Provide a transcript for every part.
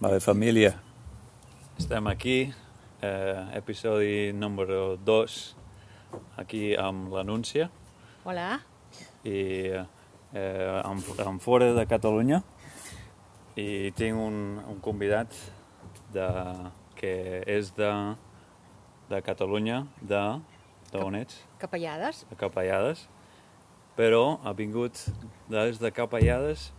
Vale, família. Estem aquí, eh, episodi número 2, aquí amb l'anúncia Hola. i eh, en, en fora de Catalunya i tinc un, un convidat de, que és de, de Catalunya, de, de on ets? Capellades? de Capellades, però ha vingut des de Capellades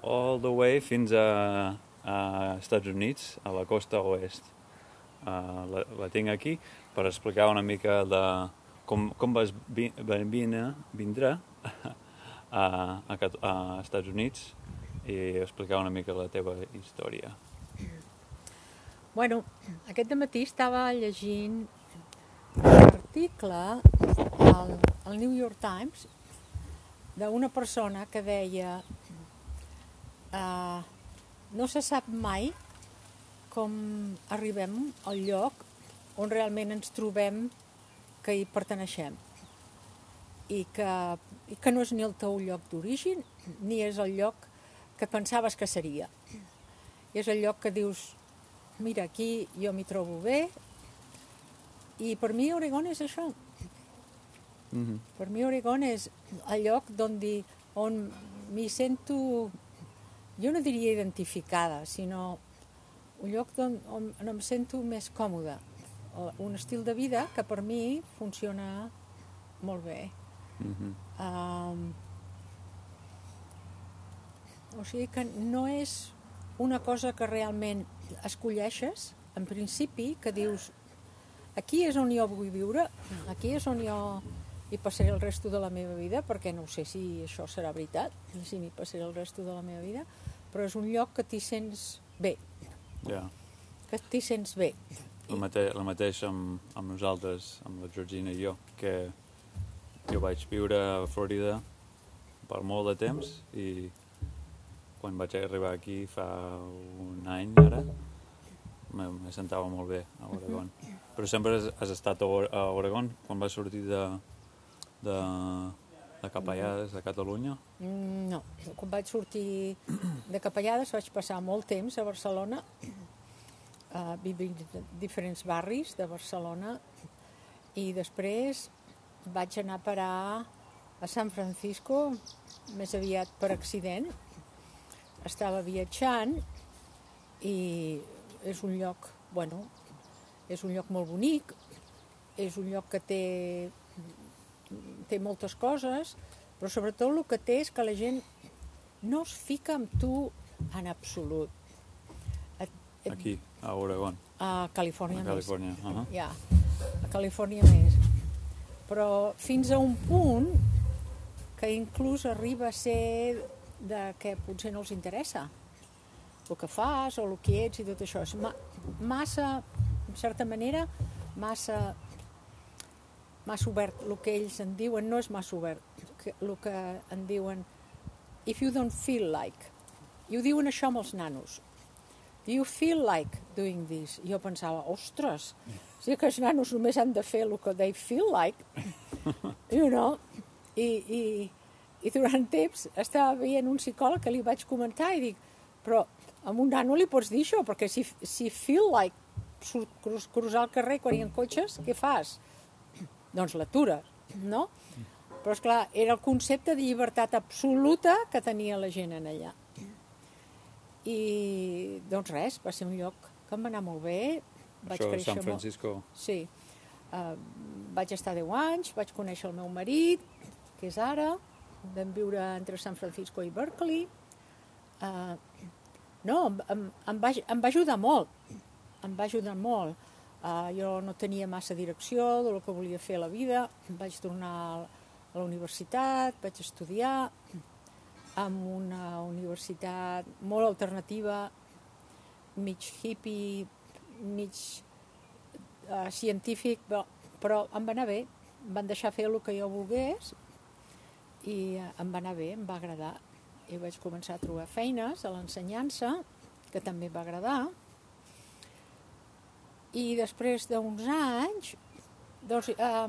all the way fins a, a Estats Units, a la costa oest. Uh, la, la tinc aquí per explicar una mica de com, com vas vi, vindre, vindre a, a, a Estats Units i explicar una mica la teva història. Bueno, aquest matí estava llegint un article al, al New York Times d'una persona que deia uh, no se sap mai com arribem al lloc on realment ens trobem que hi perteneixem i que, i que no és ni el teu lloc d'origen ni és el lloc que pensaves que seria. I és el lloc que dius, mira, aquí jo m'hi trobo bé, i per mi Oregon és això. Mm -hmm. Per mi Oregon és el lloc on, on m'hi sento, jo no diria identificada, sinó un lloc on, on, on em sento més còmoda. Un estil de vida que per mi funciona molt bé. Mm -hmm. Um, o sigui que no és una cosa que realment escolleixes, en principi, que dius aquí és on jo vull viure, aquí és on jo hi passaré el resto de la meva vida, perquè no sé si això serà veritat, si m'hi passaré el resto de la meva vida, però és un lloc que t'hi sents bé, yeah. que t'hi sents bé. El, mate el mateix amb, amb nosaltres, amb la Georgina i jo, que jo vaig viure a Florida per molt de temps i quan vaig arribar aquí fa un any ara me, sentava molt bé a Oregon. Però sempre has, has estat a Oregon quan vas sortir de, de, de Capellades, de Catalunya? Mm, No, quan vaig sortir de Capellades vaig passar molt temps a Barcelona, uh, vivint en diferents barris de Barcelona, i després vaig anar a parar a San Francisco, més aviat per accident. Estava viatjant i és un lloc, bueno, és un lloc molt bonic, és un lloc que té té moltes coses, però sobretot el que té és que la gent no es fica amb tu en absolut. Aquí, a Oregon, a Califòrnia, a més. Califòrnia. Uh -huh. Ja, a Califòrnia més. Però fins a un punt que inclús arriba a ser de que potser no els interessa el que fas o el que ets i tot això. És ma massa, en certa manera, massa massa obert. El que ells en diuen no és massa obert. Que- El que en diuen if you don't feel like. I ho diuen això amb els nanos. You feel like doing this? I jo pensava, ostres, si que els nanos només han de fer el que they feel like, you know? I, i, i durant temps estava veient un psicòleg que li vaig comentar i dic, però a un nano li pots dir això, perquè si, si feel like cruzar el carrer quan hi ha cotxes, què fas? Doncs l'atures, no? Però, és clar era el concepte de llibertat absoluta que tenia la gent en allà. I, doncs res, va ser un lloc que em va anar molt bé. Vaig Això, créixer San molt. Francisco. Sí. Uh, vaig estar 10 anys, vaig conèixer el meu marit, que és ara, vam viure entre San Francisco i Berkeley. Uh, no, em, em, em, va, em va ajudar molt, em va ajudar molt. Uh, jo no tenia massa direcció del que volia fer a la vida, vaig tornar a la universitat, vaig estudiar en una universitat molt alternativa, mig hippie, mig uh, científic, però, però em va anar bé, em van deixar fer el que jo volgués i uh, em va anar bé, em va agradar. I vaig començar a trobar feines a l'ensenyança, que també va agradar. I després d'uns anys, doncs, uh,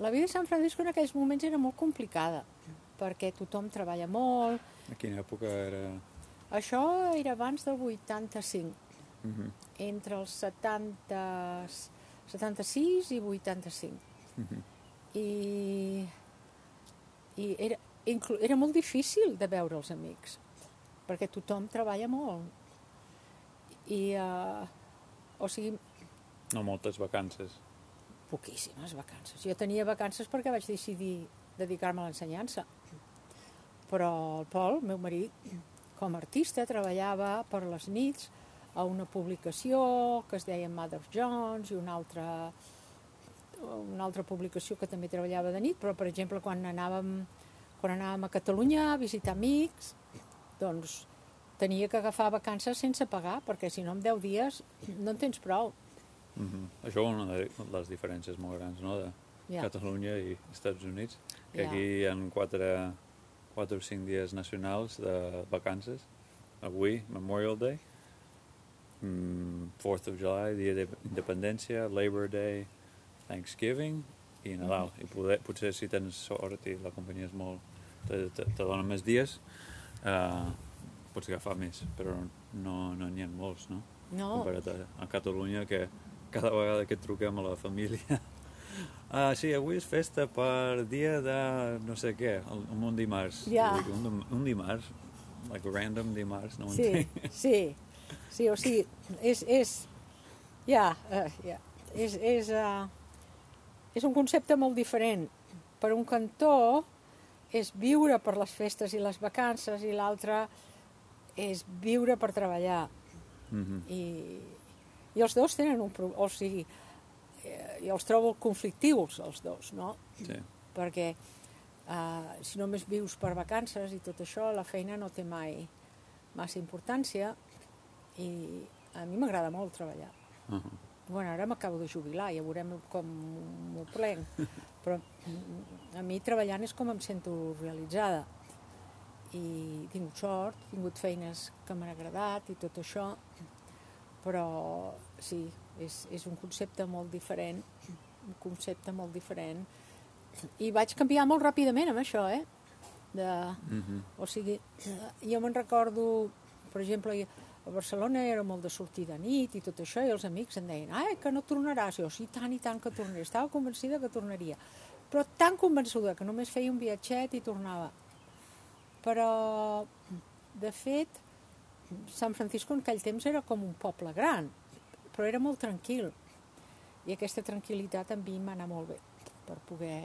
la vida a San Francisco en aquells moments era molt complicada, perquè tothom treballa molt, A quina època era? Això era abans del 85, Mhm. entre els 70, 76 i 85. Mhm. I, i era, inclu, era molt difícil de veure els amics, perquè tothom treballa molt. I, uh, o sigui, No moltes vacances. poquíssimes vacances. Jo tenia vacances perquè vaig decidir dedicar-me a l'ensenyança. Però el Pol, el meu marit, com a artista, treballava per les nits a una publicació que es deia Mother Jones i una altra, una altra publicació que també treballava de nit, però, per exemple, quan anàvem, quan anàvem a Catalunya a visitar amics, doncs tenia que agafar vacances sense pagar, perquè si no en 10 dies no en tens prou. Mhm. Això és una de les diferències molt grans, no?, de Ja. Catalunya i Estats Units, que Ja. aquí hi ha quatre, quatre o cinc dies nacionals de vacances. Avui, Memorial Day, mm, 4th of July, Dia de Independència, Labor Day, Thanksgiving i Nadal. I poder, potser si tens sort i la companyia és molt... te, te, te dona més dies, uh, pots agafar més, però no no n'hi ha molts, no? No, comparat a, a Catalunya, que cada vegada que truquem a la família... Ah, sí, avui és festa per dia de no sé què, el, un dimarts. Ja. Dic, un, un dimarts, like random dimarts, no Sí, entenc. sí, sí, o sigui, és, és, ja, eh, ja, és, és, uh, és un concepte molt diferent. Per un cantó és viure per les festes i les vacances i l'altre és viure per treballar. Mhm, I, I els dos tenen un problema, o sigui, eh, jo els trobo conflictius, els dos, no? Sí. perquè uh, si només vius per vacances i tot això, la feina no té mai massa importància i a mi m'agrada molt treballar. Uh -huh. Bueno, ara m'acabo de jubilar, ja veurem com m'ho plenc, però mm, a mi treballant és com em sento realitzada i he tingut sort, he tingut feines que m'han agradat i tot això, però sí, és, és un concepte molt diferent, un concepte molt diferent, i vaig canviar molt ràpidament amb això, eh? De, Mhm. o sigui, jo me'n recordo, per exemple, a Barcelona era molt de sortir de nit i tot això, i els amics em deien, ai, que no tornaràs. Jo, sí, tant i tant que tornaré. Estava convencida que tornaria. Però tan convençuda que només feia un viatget i tornava. Però, de fet, San Francisco en aquell temps era com un poble gran, però era molt tranquil. I aquesta tranquil·litat a mi m'anà molt bé, per poder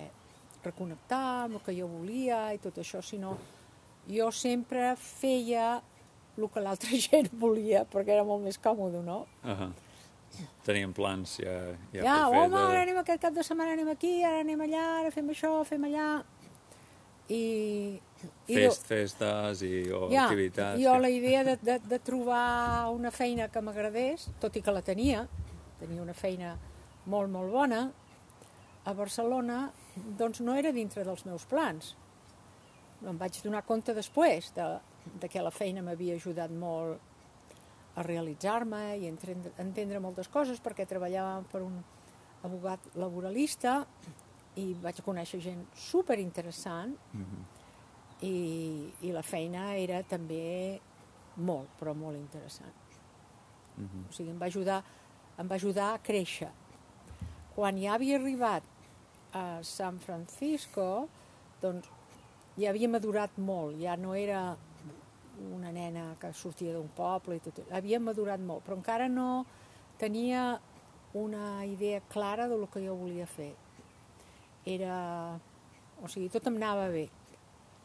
reconnectar amb el que jo volia i tot això, si no, jo sempre feia el que l'altra gent volia, perquè era molt més còmode, no? Uh -huh. Teníem plans ja, ja, Ja, per fer home, ara anem aquest cap de setmana, anem aquí, ara anem allà, ara fem això, fem allà... I, i Fest, festes i o ja, activitats. jo que- la idea de, de, de trobar una feina que m'agradés, tot i que la tenia, tenia una feina molt, molt bona, a Barcelona, doncs no era dintre dels meus plans. Em vaig donar compte després de, de que la feina m'havia ajudat molt a realitzar-me i a entendre, a entendre moltes coses perquè treballava per un abogat laboralista i vaig conèixer gent super interessant Mhm. i, i la feina era també molt, però molt interessant. Mhm. O sigui, em va ajudar, em va ajudar a créixer. Quan ja havia arribat a San Francisco, doncs ja havia madurat molt, ja no era una nena que sortia d'un poble i tot, havia madurat molt, però encara no tenia una idea clara del que jo volia fer. Era... O sigui, tot em anava bé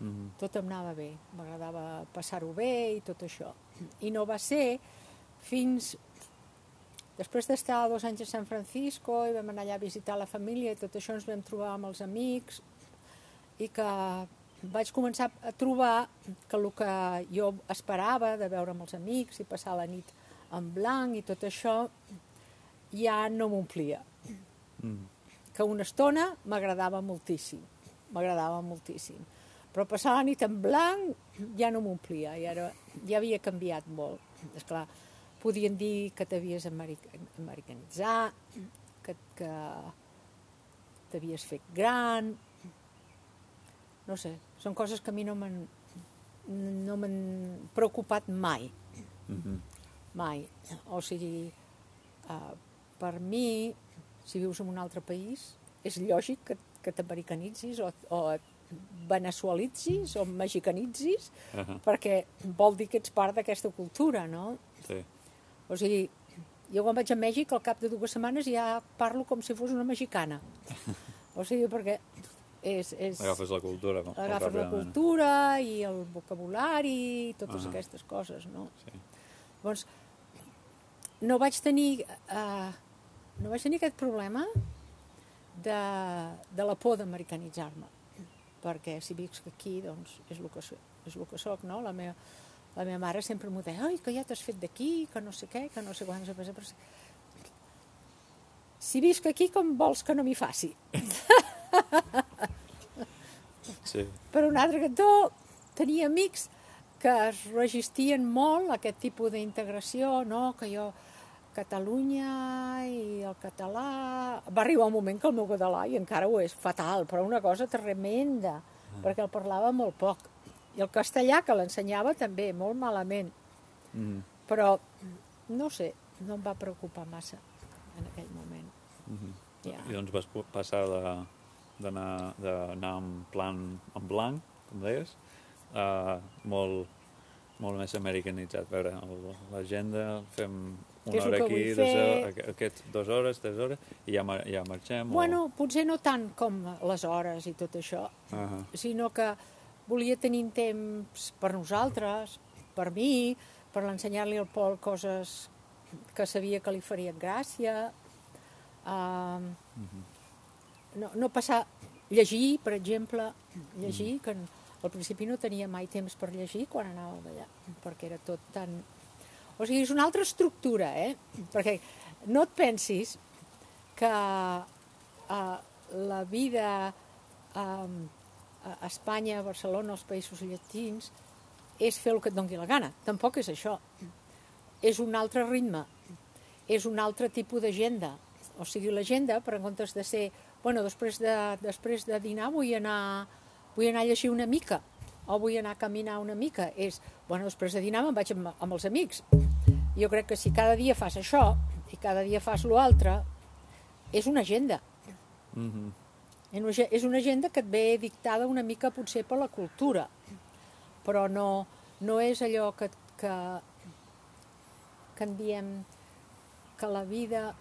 Mhm. tot em anava bé, m'agradava passar-ho bé i tot això. I no va ser fins després d'estar dos anys a San Francisco i vam anar allà a visitar la família i tot això ens vam trobar amb els amics i que vaig començar a trobar que el que jo esperava de veure amb els amics i passar la nit en blanc i tot això ja no m'omplia Mhm. Que una estona m'agradava moltíssim, m'agradava moltíssim. Però passar la nit en blanc ja no m'omplia, i ara ja havia canviat molt. És clar, podien dir que t'havies americ americanitzat, que, que t'havies fet gran... No sé, són coses que a mi no m'han no m'han preocupat mai, Mhm. mai. O sigui, uh, per mi, si vius en un altre país, és lògic que, que t'americanitzis o, o et venezualitzis o mexicanitzis, Ahà. perquè vol dir que ets part d'aquesta cultura, no? Sí. O sigui, jo quan vaig a Mèxic, al cap de dues setmanes ja parlo com si fos una mexicana. O sigui, perquè és... és Agafes la cultura. molt agafes la cultura i el vocabulari i totes Ah. aquestes coses, no? Sí. Llavors, no vaig tenir, uh, no vaig tenir aquest problema de, de la por d'americanitzar-me, perquè si visc aquí, doncs, és el que, és el que soc, no? La meva, la meva mare sempre m'ho deia, ai, que ja t'has fet d'aquí, que no sé què, que no sé quants... Però... Si visc aquí, com vols que no m'hi faci? Sí. Per un altre cantó, tenia amics que es resistien molt a aquest tipus d'integració, no? que jo Catalunya i el català... Va arribar un moment que el meu català, i encara ho és, fatal, però una cosa tremenda, perquè el parlava molt poc. I el castellà, que l'ensenyava també, molt malament. Mhm. Però, no sé, no em va preocupar massa en aquell moment. Mhm. Ja. I doncs vas passar de- d'anar en plan en blanc, com deies, a molt, molt més americanitzat. A veure, l'agenda, fem una hora aquí, fer? hores, aqu- aquests, dues hores, tres hores, i ja, ja marxem. Bueno, potser no tant com les hores i tot això, O... Uh -huh. sinó que volia tenir temps per nosaltres, per mi, per ensenyar-li al Pol coses que sabia que li farien gràcia, uh, no, no passar... Llegir, per exemple, llegir, que al principi no tenia mai temps per llegir quan anàvem allà, perquè era tot tan... O sigui, és una altra estructura, eh? Perquè no et pensis que uh, la vida um, a Espanya, a Barcelona, als països llatins, és fer el que et doni la gana. Tampoc és això. És un altre ritme, és un altre tipus d'agenda. O sigui, l'agenda, per en comptes de ser, bueno, després de, després de dinar vull anar, vull anar a llegir una mica, o vull anar a caminar una mica, és, bueno, després de dinar me'n vaig amb, amb els amics. Jo crec que si cada dia fas això i cada dia fas l'altre, és una agenda. Mm -hmm. És una- agenda que et ve dictada una mica potser per la cultura, però no, no és allò que, que, que en diem que la vida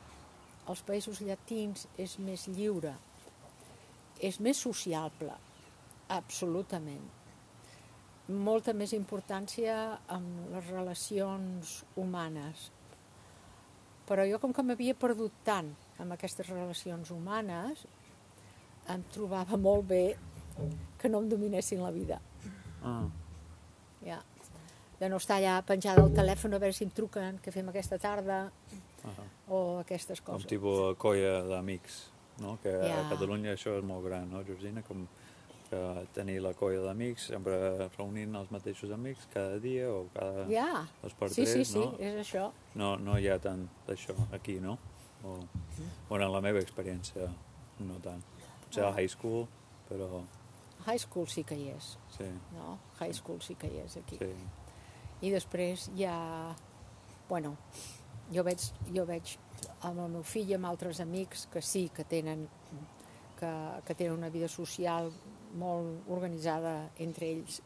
als països llatins és més lliure, és més sociable, absolutament. Molta més importància amb les relacions humanes. Però jo, com que m'havia perdut tant amb aquestes relacions humanes, em trobava molt bé que no em dominessin la vida. ah. Ja. De no estar allà penjada al telèfon a veure si em truquen, què fem aquesta tarda, ah. o aquestes coses. tipus colla d'amics, no? Que Ja. a Catalunya això és molt gran, no, Georgina? Com que tenir la colla d'amics, sempre reunint els mateixos amics cada dia o cada Ja, dos per sí, tres, sí, sí, no? és això. No, no hi ha tant d'això aquí, no? O, bueno, en la meva experiència, no tant. Potser a high school, però High school sí que hi és, sí, no? High school sí que hi és aquí. sí. I després ja... Bueno, jo veig, jo veig amb el meu fill i amb altres amics que sí, que tenen, que, que tenen una vida social molt organitzada entre ells,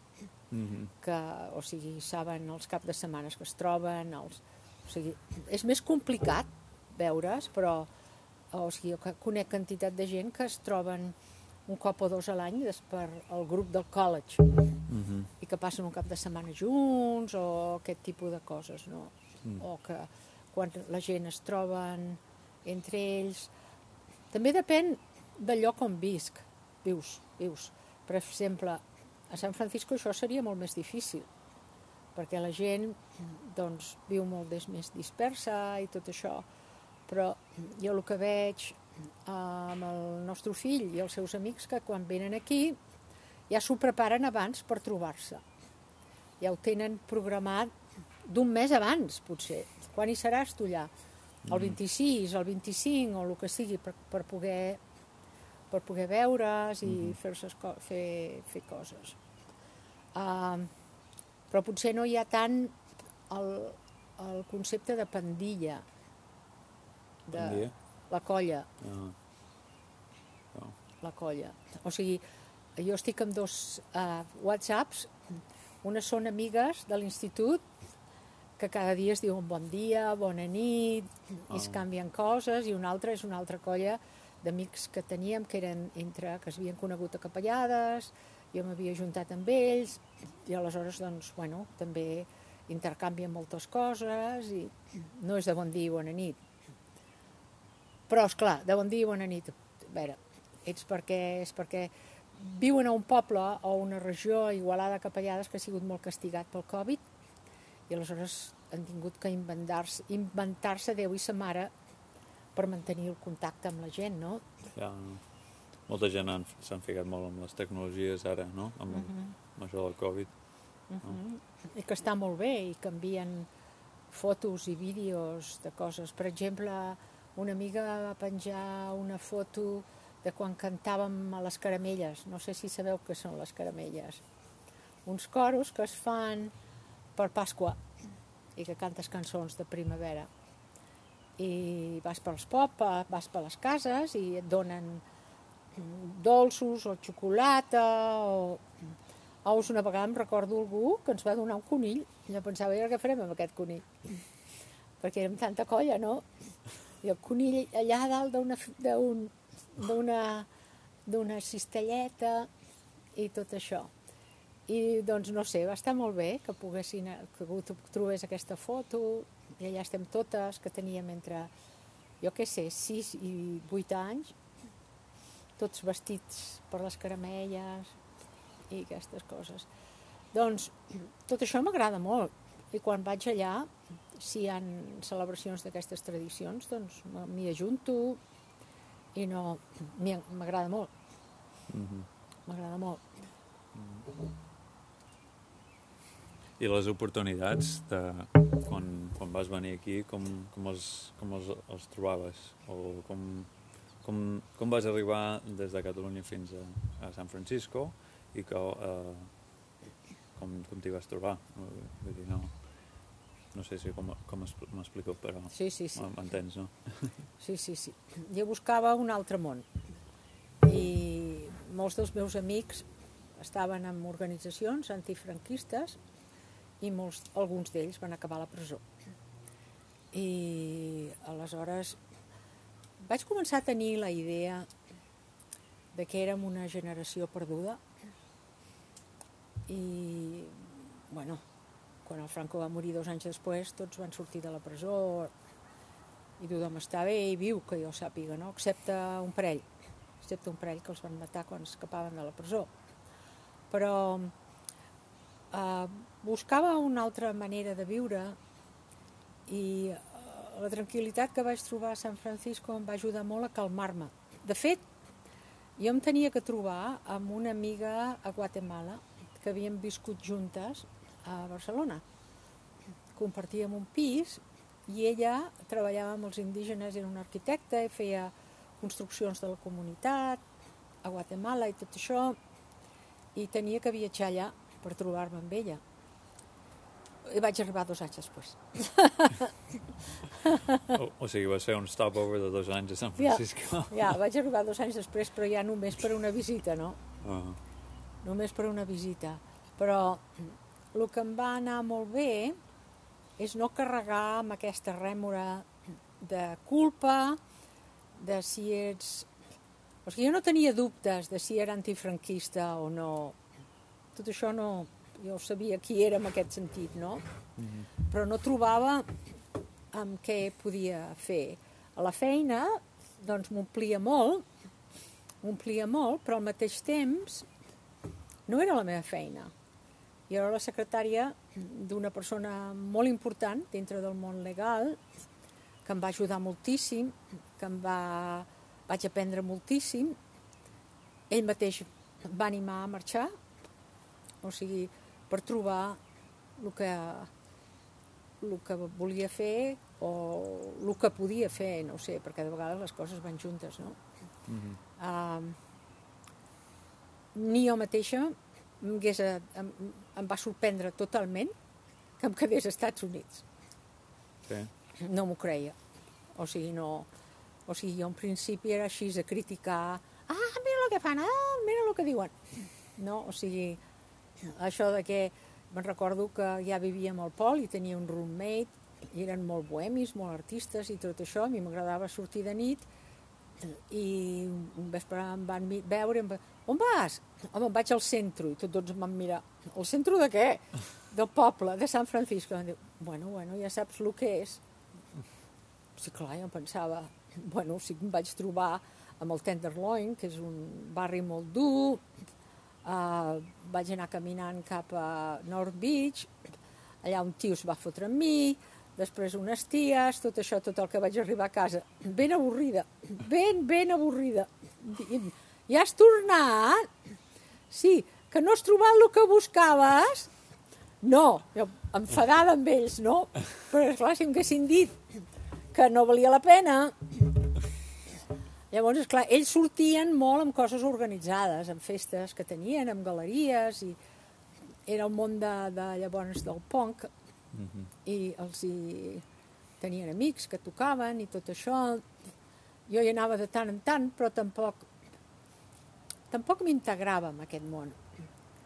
Mm -hmm. que, o sigui, saben els caps de setmanes que es troben, els, o sigui, és més complicat veure's, però o sigui, jo que conec quantitat de gent que es troben un cop o dos a l'any per el grup del college Mm -hmm. i que passen un cap de setmana junts o aquest tipus de coses, no? Mm. O que quan la gent es troben entre ells... També depèn del lloc on visc, vius, vius. Per exemple, a San Francisco això seria molt més difícil, perquè la gent doncs, viu molt més dispersa i tot això, però jo el que veig eh, amb el nostre fill i els seus amics que quan venen aquí ja s'ho preparen abans per trobar-se. Ja ho tenen programat d'un mes abans, potser. Quan hi seràs tu allà? El 26, el 25 o el que sigui per, per poder per poder veure's i fer, ses co fer, fer coses. Uh, però potser no hi ha tant el, el concepte de pandilla, de Pandilla? la colla, Ah. Oh. la colla. O sigui, jo estic amb dos uh, whatsapps, unes són amigues de l'institut, que cada dia es diuen bon dia, bona nit, i es Ah. canvien coses, i una altra és una altra colla d'amics que teníem, que eren entre, que s'havien conegut a capellades, jo m'havia juntat amb ells, i aleshores, doncs, bueno, també intercanvien moltes coses, i no és de bon dia i bona nit. Però, és clar, de bon dia i bona nit, a veure, ets perquè, és perquè viuen a un poble o una regió igualada a Capellades que ha sigut molt castigat pel Covid i aleshores han tingut que inventar-se inventar Déu i sa mare per mantenir el contacte amb la gent, no? Ja, molta gent han- s'han ficat molt amb les tecnologies ara, no? Amb, amb això del Covid. I que està molt bé i canvien fotos i vídeos de coses. Per exemple, una amiga va penjar una foto de quan cantàvem a les caramelles. No sé si sabeu què són les caramelles. Uns coros que es fan per Pasqua i que cantes cançons de primavera. I vas pels pobles, vas per les cases i et donen dolços o xocolata o ous. Una vegada em recordo algú que ens va donar un conill jo pensava, i ara què farem amb aquest conill? Perquè érem tanta colla, no? I el conill allà dalt d'una d'un- d'una d'una cistelleta i tot això. I doncs no sé, va estar molt bé que poguessin, que algú trobés aquesta foto i allà estem totes, que teníem entre, jo què sé, 6 i 8 anys, tots vestits per les caramelles i aquestes coses. Doncs tot això m'agrada molt i quan vaig allà, si hi ha celebracions d'aquestes tradicions, doncs m'hi ajunto i no... M'agrada molt, Mhm. m'agrada molt. I les oportunitats de, quan, quan vas venir aquí, com, com, els, com els, els trobaves? O com, com, com vas arribar des de Catalunya fins a, a San Francisco i que, uh, com, com t'hi vas trobar? Vull dir, no, no sé si com, com m'explico, però Sí, sí, sí. m'entens, no? Sí, sí, sí. Jo buscava un altre món i molts dels meus amics estaven en organitzacions antifranquistes i molts, alguns d'ells van acabar a la presó. I aleshores vaig començar a tenir la idea de que érem una generació perduda i, bueno, quan el Franco va morir dos anys després, tots van sortir de la presó i tothom està bé i viu, que jo sàpiga, no? excepte un parell, excepte un parell que els van matar quan escapaven de la presó. Però eh, buscava una altra manera de viure i eh, la tranquil·litat que vaig trobar a San Francisco em va ajudar molt a calmar-me. De fet, jo em tenia que trobar amb una amiga a Guatemala que havíem viscut juntes a Barcelona. Compartíem un pis i ella treballava amb els indígenes, era una arquitecta i feia construccions de la comunitat a Guatemala i tot això i tenia que viatjar allà per trobar-me amb ella. I vaig arribar dos anys després. O, o sigui, vas fer un stopover de dos anys a San Ja. Francisco. Ja, vaig arribar dos anys després, però ja només per una visita, no? Ah, només per una visita. Però el que em va anar molt bé és no carregar amb aquesta rèmora de culpa, de si ets... O sigui, jo no tenia dubtes de si era antifranquista o no. Tot això no... Jo sabia qui era en aquest sentit, no? Però no trobava amb què podia fer. A la feina, doncs m'omplia molt, m'omplia molt, però al mateix temps no era la meva feina. Jo era la secretària d'una persona molt important dintre del món legal, que em va ajudar moltíssim, que em va... vaig aprendre moltíssim. Ell mateix va animar a marxar, o sigui, per trobar el que, el que volia fer o el que podia fer, no ho sé, perquè de vegades les coses van juntes, no? mhm. Uh, ni jo mateixa em, hagués, em, em va sorprendre totalment que em quedés als Estats Units. Sí. No m'ho creia. O sigui, no... O sigui, jo en principi era així de criticar ah, mira el que fan, ah, mira el que diuen. No, o sigui, això de que me'n recordo que ja vivíem al Pol i tenia un roommate, i eren molt bohemis, molt artistes i tot això, a mi m'agradava sortir de nit i un vespre em van veure em va, on vas? Home, em vaig al centre i tots em van mirar, al centre de què? Del poble, de San Francisco. Em diu, bueno, bueno, ja saps el que és. Sí, clar, jo pensava, bueno, sí que em vaig trobar amb el Tenderloin, que és un barri molt dur, uh, vaig anar caminant cap a North Beach, allà un tio es va fotre amb mi, després unes ties, tot això, tot el que vaig arribar a casa, ben avorrida, ben, ben avorrida. Ja has tornat? Sí, que no has trobat el que buscaves? No, jo enfadada amb ells, no? Però esclar, si em haguessin dit que no valia la pena, Llavors, esclar, ells sortien molt amb coses organitzades, amb festes que tenien, amb galeries, i era el món de, de llavors del punk, Mhm. i els hi tenien amics que tocaven i tot això. Jo hi anava de tant en tant, però tampoc tampoc m'integrava en aquest món.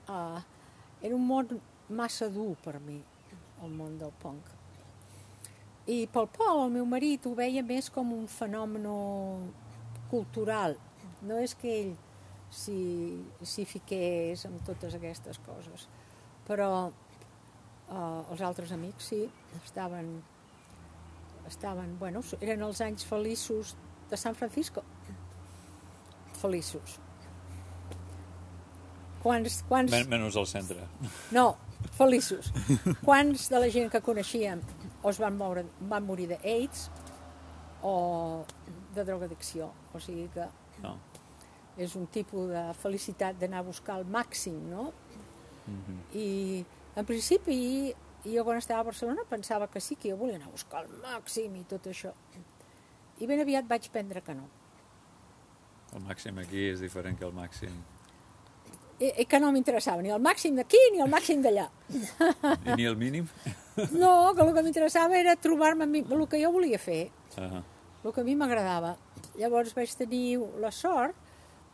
Uh, era un món massa dur per mi, el món del punk. I pel Pol, el meu marit, ho veia més com un fenomen cultural. No és que ell s'hi fiqués amb totes aquestes coses, però uh, els altres amics sí, estaven, estaven, bueno, eren els anys feliços de San Francisco. Feliços. Quants, quants... Men menys al centre. No, feliços. Quants de la gent que coneixíem o es van, moure, van morir d'AIDS o de drogadicció. O sigui que No. és un tipus de felicitat d'anar a buscar el màxim, no? Mhm. I en principi jo quan estava a Barcelona pensava que sí, que jo volia anar a buscar el màxim i tot això. I ben aviat vaig prendre que no. El màxim aquí és diferent que el màxim... I, i que no m'interessava ni el màxim d'aquí ni el màxim d'allà. I ni el mínim? No, que el que m'interessava era trobar-me el que jo volia fer, Uh el que a mi m'agradava. Llavors vaig tenir la sort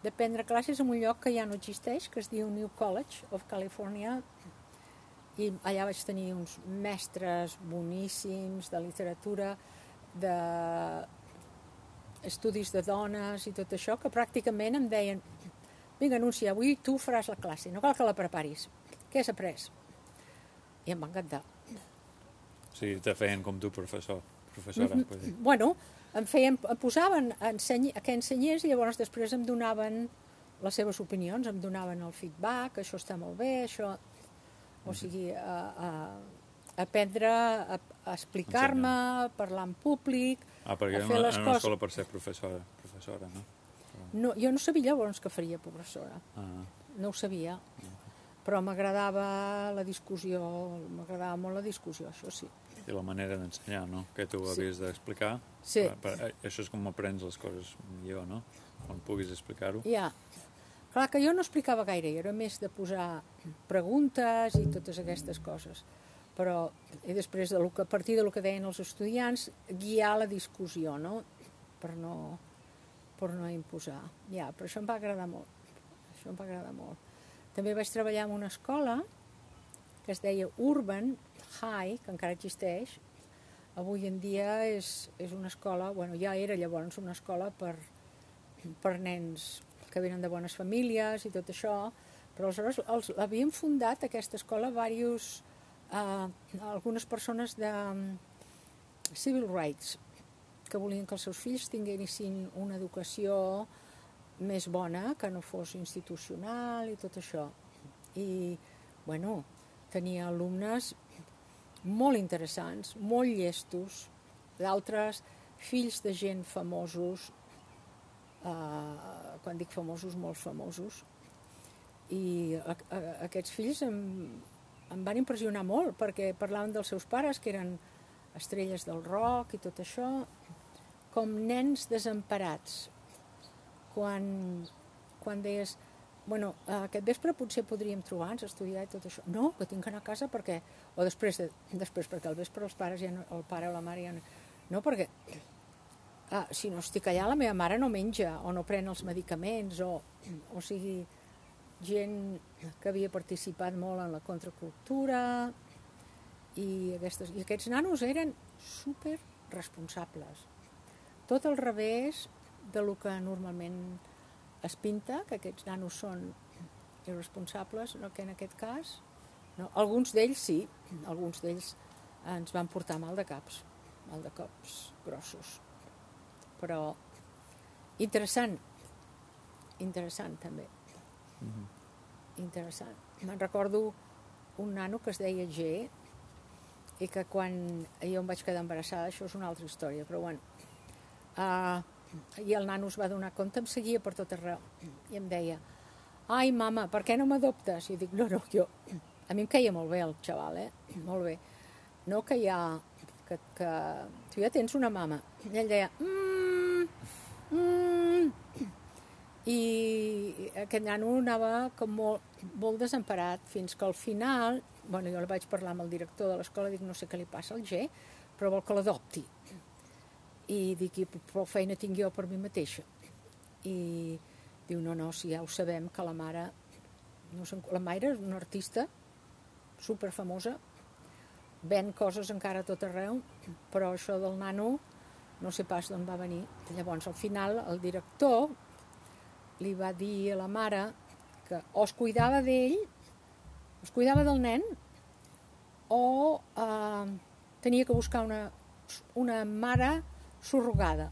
de prendre classes en un lloc que ja no existeix, que es diu New College of California, i allà vaig tenir uns mestres boníssims de literatura, de estudis de dones i tot això, que pràcticament em deien vinga, anuncia, avui tu faràs la classe, no cal que la preparis. Què has après? I em va encantar. Sigui, te feien com tu, professor. Professora, Mhm. vull dir. Bueno, em, feien, em posaven a, ensenyi, a què ensenyés i llavors després em donaven les seves opinions, em donaven el feedback, això està molt bé, això... O sigui, a, a, aprendre a, a explicar-me, a parlar en públic, Ah, perquè a fer les coses. escola per ser professora, professora no? No, jo no sabia llavors que faria professora, Ah, no ho sabia, però m'agradava la discussió, m'agradava molt la discussió, això sí. I la manera d'ensenyar, no? Que tu Sí. havies d'explicar. Sí. Per, per, eh, això és com aprens les coses millor, no? Quan puguis explicar-ho. Ja. Clar que jo no explicava gaire, jo era més de posar preguntes i totes aquestes coses. Però i després, de lo que, a partir del que deien els estudiants, guiar la discussió, no? Per no, per no imposar. Ja, però això em va agradar molt. Això em va agradar molt. També vaig treballar en una escola que es deia Urban High, que encara existeix. Avui en dia és, és una escola, bueno, ja era llavors una escola per, per nens que venen de bones famílies i tot això, però aleshores els, l'havien fundat aquesta escola diversos, eh, algunes persones de mm, civil rights que volien que els seus fills tinguessin una educació més bona, que no fos institucional i tot això. I, bueno, tenia alumnes molt interessants, molt llestos, d'altres fills de gent famosos, eh, quan dic famosos, molt famosos, i a, a, aquests fills em, em van impressionar molt perquè parlaven dels seus pares, que eren estrelles del rock i tot això, com nens desemparats. Quan, quan deies, bueno, aquest vespre potser podríem trobar-nos, estudiar i tot això. No, que tinc que anar a casa perquè... O després, de, després perquè al vespre els pares ja no, el pare o la mare ja no... No, perquè ah, si no estic allà la meva mare no menja o no pren els medicaments o, o sigui, gent que havia participat molt en la contracultura i, aquestes, i aquests nanos eren super responsables. Tot al revés de lo que normalment es pinta, que aquests nanos són irresponsables, no, que en aquest cas... No, alguns d'ells sí, alguns d'ells ens van portar mal de caps, mal de cops grossos. Però interessant, interessant també. Mm -hmm. Interessant. Me'n recordo un nano que es deia G i que quan jo em vaig quedar embarassada, això és una altra història, però bueno, uh, i el nano es va donar compte, em seguia per tot arreu i em deia, ai mama, per què no m'adoptes? I dic, no, no, jo, a mi em caia molt bé el xaval, eh? molt bé. No que ha, que, que tu ja tens una mama. I ell deia, mmm, mmm, i aquest nano anava com molt, molt desemparat fins que al final, bueno, jo vaig parlar amb el director de l'escola, dic, no sé què li passa al G, però vol que l'adopti i dic, i prou feina tinc jo per mi mateixa. I diu, no, no, si ja ho sabem, que la mare... No la mare és una artista super famosa, ven coses encara tot arreu, però això del nano no sé pas d'on va venir. Llavors, al final, el director li va dir a la mare que o es cuidava d'ell, es cuidava del nen, o eh, tenia que buscar una, una mare surrogada.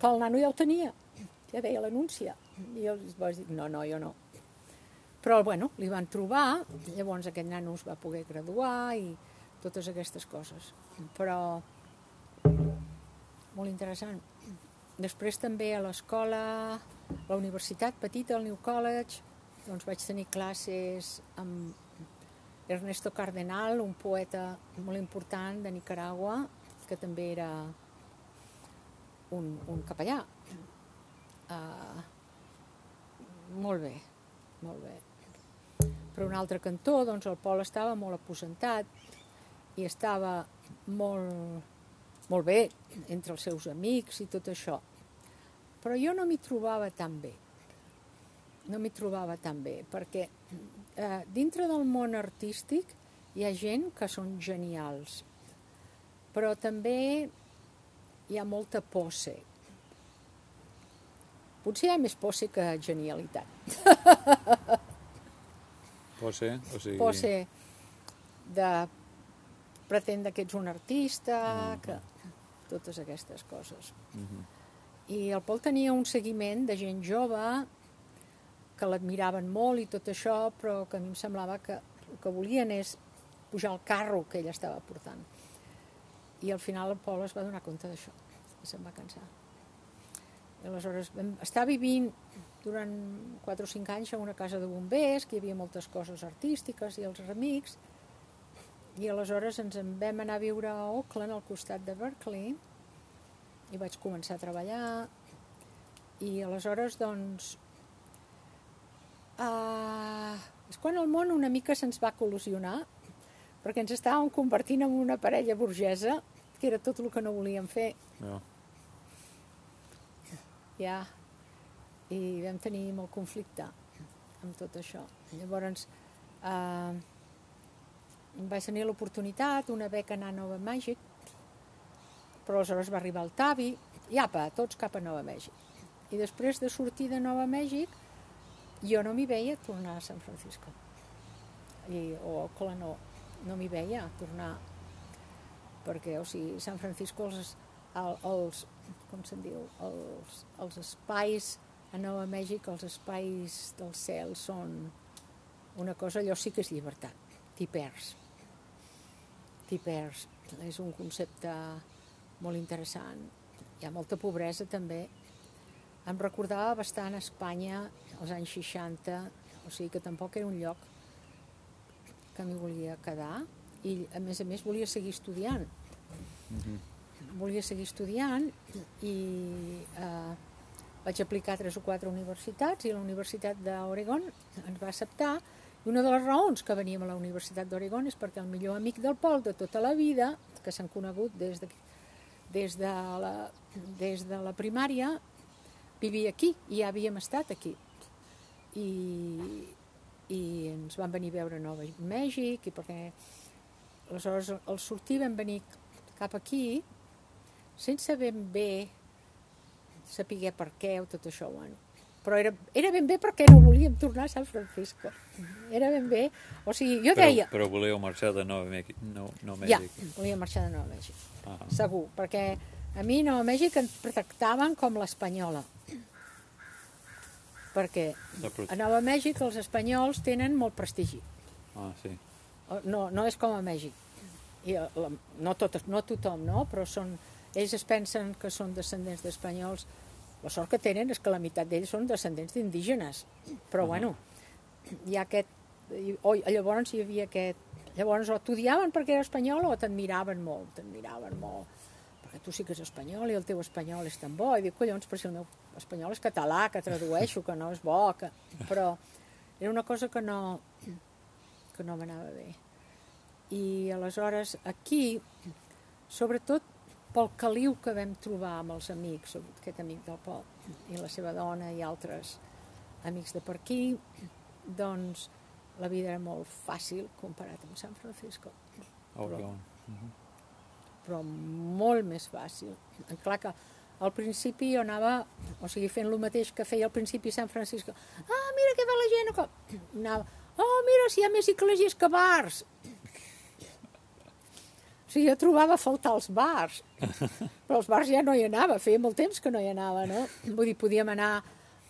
Però el nano ja ho tenia, ja deia l'anúncia. I jo vaig dir, no, no, jo no. Però, bueno, li van trobar, llavors aquest nano es va poder graduar i totes aquestes coses. Però, molt interessant. Després també a l'escola, a la universitat petita, al New College, doncs vaig tenir classes amb Ernesto Cardenal, un poeta molt important de Nicaragua, que també era un, un capellà. Uh, molt bé, molt bé. Per un altre cantó, doncs el Pol estava molt aposentat i estava molt, molt bé entre els seus amics i tot això. Però jo no m'hi trobava tan bé. No m'hi trobava tan bé, perquè eh, dintre del món artístic hi ha gent que són genials, però també hi ha molta posse. Potser hi ha més posse que genialitat. Posse? O sigui... Posse de pretendre que ets un artista, mm. que totes aquestes coses. Mm -hmm. I el Pol tenia un seguiment de gent jove que l'admiraven molt i tot això, però que a mi em semblava que el que volien és pujar al carro que ell estava portant i al final el Pol es va donar compte d'això se'n va cansar. I aleshores vam estar vivint durant 4 o 5 anys a una casa de bombers, que hi havia moltes coses artístiques i els amics, i aleshores ens en vam anar a viure a Oakland, al costat de Berkeley, i vaig començar a treballar, i aleshores, doncs, uh, és quan el món una mica se'ns va col·lusionar, perquè ens estàvem convertint en una parella burgesa que era tot el que no volíem fer. Ja. Ja. I vam tenir molt conflicte amb tot això. Llavors, eh, vaig tenir l'oportunitat, una beca a Nova Mèxic, però aleshores va arribar el Tavi, i apa, tots cap a Nova Mèxic. I després de sortir de Nova Mèxic, jo no m'hi veia tornar a San Francisco. I, o Oakland no, no m'hi veia tornar perquè, o sigui, San Francisco, els, els com se'n diu, els, els espais a Nova Mèxic, els espais del cel són una cosa, allò sí que és llibertat, t'hi perds. T'hi perds. És un concepte molt interessant. Hi ha molta pobresa també. Em recordava bastant Espanya als anys 60, o sigui que tampoc era un lloc que m'hi volia quedar i a més a més volia seguir estudiant. Mm -hmm. Volia seguir estudiant i eh, vaig aplicar a tres o quatre universitats i la Universitat d'Oregon ens va acceptar. I una de les raons que veníem a la Universitat d'Oregon és perquè el millor amic del Pol de tota la vida, que s'han conegut des de, des, de la, des de la primària, vivia aquí i ja havíem estat aquí. I, i ens van venir a veure a Nova Mèxic i perquè aleshores al sortir vam venir cap aquí sense ben bé saber per què o tot això, bueno. Però era, era ben bé perquè no volíem tornar a San Francisco. Era ben bé. O sigui, jo Però, deia... però voleu marxar de Nova Mèxic. No, no Ja, Mèxic. volia marxar de Nova Mèxic, Ah, segur, perquè a mi Nova Mèxic em tractaven com l'espanyola. Perquè a Nova Mèxic els espanyols tenen molt prestigi. ah, sí. No, no és com a Mèxic. I eh, la, no, tot, no tothom, no? Però són, ells es pensen que són descendents d'espanyols. La sort que tenen és que la meitat d'ells són descendents d'indígenes. Però, bueno, hi ha aquest... O, llavors hi havia aquest... Llavors o t'odiaven perquè era espanyol o t'admiraven molt, t'admiraven molt. Perquè tu sí que és espanyol i el teu espanyol és tan bo. I dic, collons, però si el meu espanyol és català, que tradueixo, que no és bo, que... Però era una cosa que no, que no m'anava bé. I aleshores aquí, sobretot pel caliu que vam trobar amb els amics, aquest amic del Pol i la seva dona i altres amics de per aquí, doncs la vida era molt fàcil comparat amb San Francisco, Oregon. però molt més fàcil. Clar que al principi jo anava, o sigui, fent el mateix que feia al principi San Francisco. Ah, mira què fa la gent! que-" Anava, oh, mira, si hi ha més ciclegies que bars! O sigui, jo trobava a faltar els bars, però els bars ja no hi anava, feia molt temps que no hi anava, no? Vull dir, podíem anar,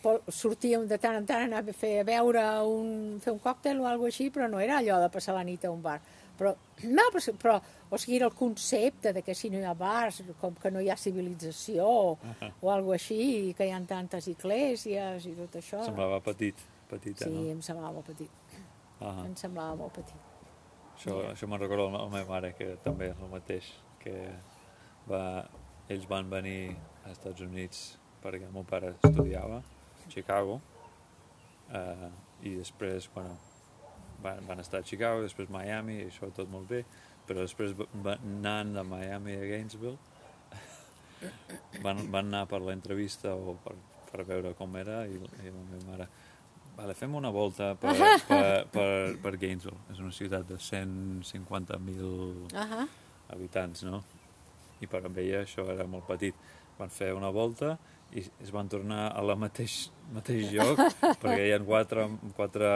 po- sortíem de tant en tant a anar a fer a beure un, fer un còctel o alguna així, però no era allò de passar la nit a un bar. Però, no, però, però o sigui, era el concepte de que si no hi ha bars, com que no hi ha civilització o, o alguna així, i que hi ha tantes esglésies i tot això. Semblava petit, petita, Sí, no? em semblava petit, Ah, em semblava molt petit. Això, això me'n recordo la meva mare, que també és el mateix, que va, ells van venir als Estats Units perquè el meu pare estudiava a Chicago eh, i després, bueno, van, van estar a Chicago, després Miami, i això tot molt bé, però després va- va, anant de Miami a Gainesville. Van, van anar per l'entrevista o per, per veure com era i, i la meva mare Vale, fem una volta per, per, per, per Gainesville. És una ciutat de 150.000 Ah habitants, no? I per amb ella això era molt petit. Van fer una volta i es van tornar a la mateix, mateix lloc perquè hi ha quatre, quatre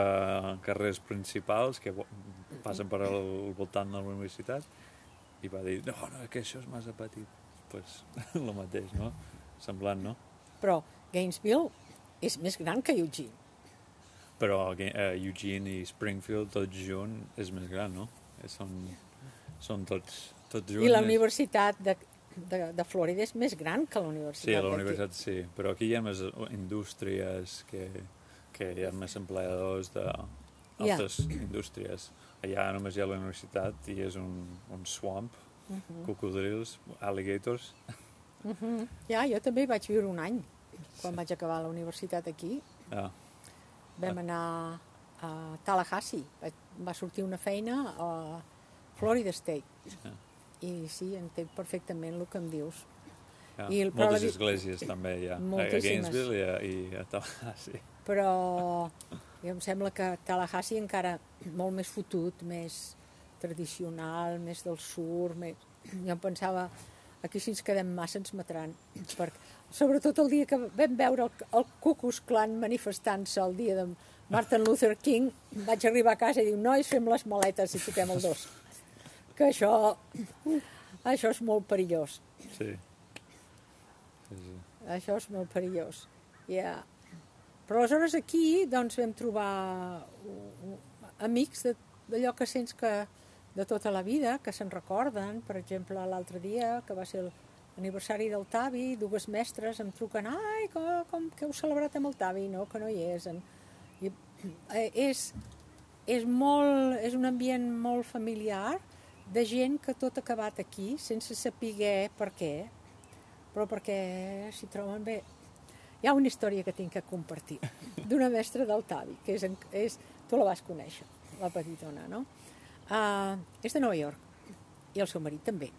carrers principals que passen per al, voltant de la universitat i va dir, no, no, que això és massa petit. pues, el mateix, no? Semblant, no? Però Gainesville és més gran que Eugene. Però eh, Eugene i Springfield tots junt és més gran, no? Eh, Són, són tots, tots junts. I la universitat de, de, de Florida és més gran que la universitat Sí, la universitat sí, però aquí hi ha més indústries que, que hi ha més empleadors d'altres indústries. Allà només hi ha la universitat i és un, un swamp, Mhm. cocodrils, alligators. Mhm. Ja, jo també hi vaig viure un any, quan vaig acabar la universitat aquí. Ah, Vam anar a Tallahassee, va sortir una feina a Florida State. Ah. I sí, entenc perfectament el que em dius. ja. I el- la Moltes vi- esglésies també hi ha, a Moltíssimes. Gainesville i a, i a Tallahassee. Però jo em sembla que Tallahassee encara molt més fotut, més tradicional, més del sur, més... jo em pensava, aquí si ens quedem massa ens matran, perquè, sobretot el dia que vam veure el, el Ku Klux Klan manifestant-se el dia de Martin Luther King, vaig arribar a casa i diu, nois, fem les maletes i toquem el dos. Que això, això és molt perillós. Sí. sí, sí. Això és molt perillós. Ja. Però aleshores aquí doncs, vam trobar amics de- d'allò que sents que de tota la vida, que se'n recorden. Per exemple, l'altre dia, que va ser l'aniversari del Tavi, dues mestres em truquen ai, com, com que heu celebrat amb el Tavi? No, que no hi és. En, i, eh, és, és, molt, és un ambient molt familiar de gent que tot ha acabat aquí sense saber per què, però perquè s'hi troben bé. Hi ha una història que tinc que compartir d'una mestra del Tavi, que és, és, tu la vas conèixer, la petitona, no? Uh, és de Nova York, i el seu marit també.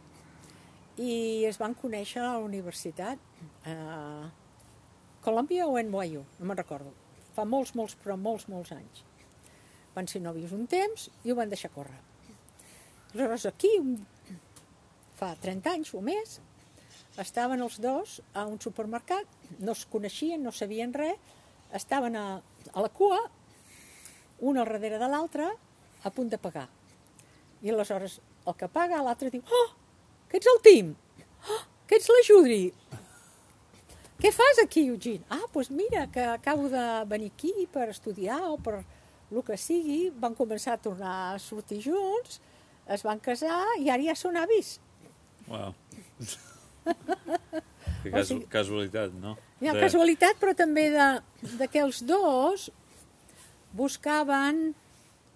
I es van conèixer a la universitat, uh, Columbia o NYU, no me'n recordo. Fa molts, molts, però molts, molts anys. Van ser nòvios un temps i ho van deixar córrer. Aleshores, aquí, fa 30 anys o més, estaven els dos a un supermercat, no es coneixien, no sabien res, estaven a, a la cua, un al darrere de l'altre, a punt de pagar. I aleshores el que paga, l'altre diu, oh, que ets el Tim, oh, que ets la Judri. Què fas aquí, Eugene? Ah, doncs pues mira, que acabo de venir aquí per estudiar o per el que sigui. Van començar a tornar a sortir junts, es van casar i ara ja són avis. Wow. Que casu sigui- casualitat, no? Ha De- casualitat, però també de, de que els dos buscaven...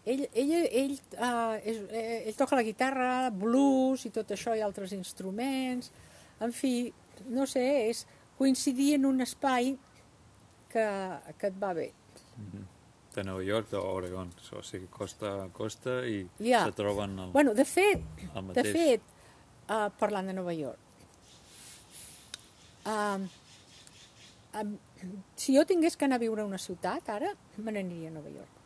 Ell, ell, ell, uh, és, eh, ell toca la guitarra, blues i tot això i altres instruments. En fi, no sé, és coincidir en un espai que, que et va bé. de Nova York d'Oregon, o sigui, costa a costa i Ja. se troben el, Bueno, de fet, el de mateix. fet uh, parlant de Nova York, uh, um, si jo tingués que anar a viure a una ciutat, ara me n'aniria a Nova York.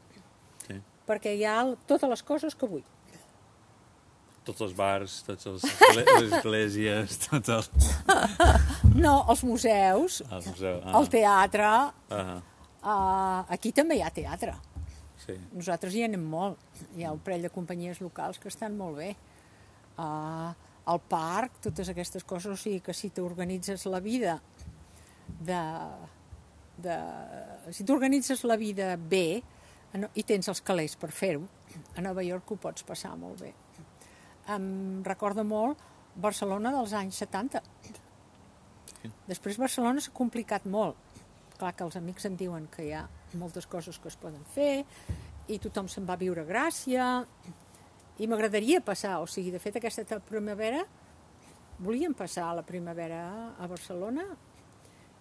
Perquè hi ha el- totes les coses que vull. Tots els bars, totes els les esglésies, tots els... No, els museus, El museu. ah. el teatre, Ah, uh, aquí també hi ha teatre. sí. Nosaltres hi anem molt. Hi ha un parell de companyies locals que estan molt bé. Uh, al parc, totes aquestes coses, o sigui que si t'organitzes la vida de, de... Si t'organitzes la vida bé i tens els calés per fer-ho, a Nova York ho pots passar molt bé. Em recorda molt Barcelona dels anys 70. Després Barcelona s'ha complicat molt. Clar que els amics em diuen que hi ha moltes coses que es poden fer i tothom se'n va a viure Gràcia i m'agradaria passar, o sigui, de fet aquesta ta- primavera volíem passar la primavera a Barcelona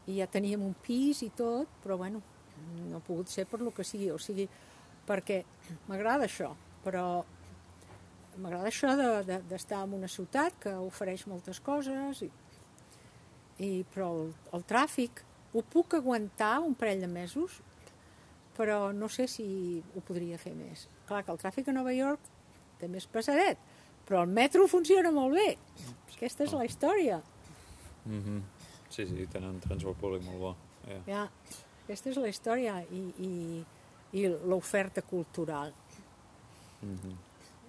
i ja teníem un pis i tot, però bueno, no ha pogut ser per lo que sigui, o sigui, perquè m'agrada això, però m'agrada això de- de- d'estar de, en una ciutat que ofereix moltes coses i, i però el, el tràfic ho puc aguantar un parell de mesos però no sé si ho podria fer més. Clar que el tràfic a Nova York també és pesadet, però el metro funciona molt bé. Aquesta és la història. Mm -hmm. Sí, sí, tenen un transport públic molt bo. Yeah. Ja, aquesta és la història i, i, i l'oferta cultural. Mm -hmm.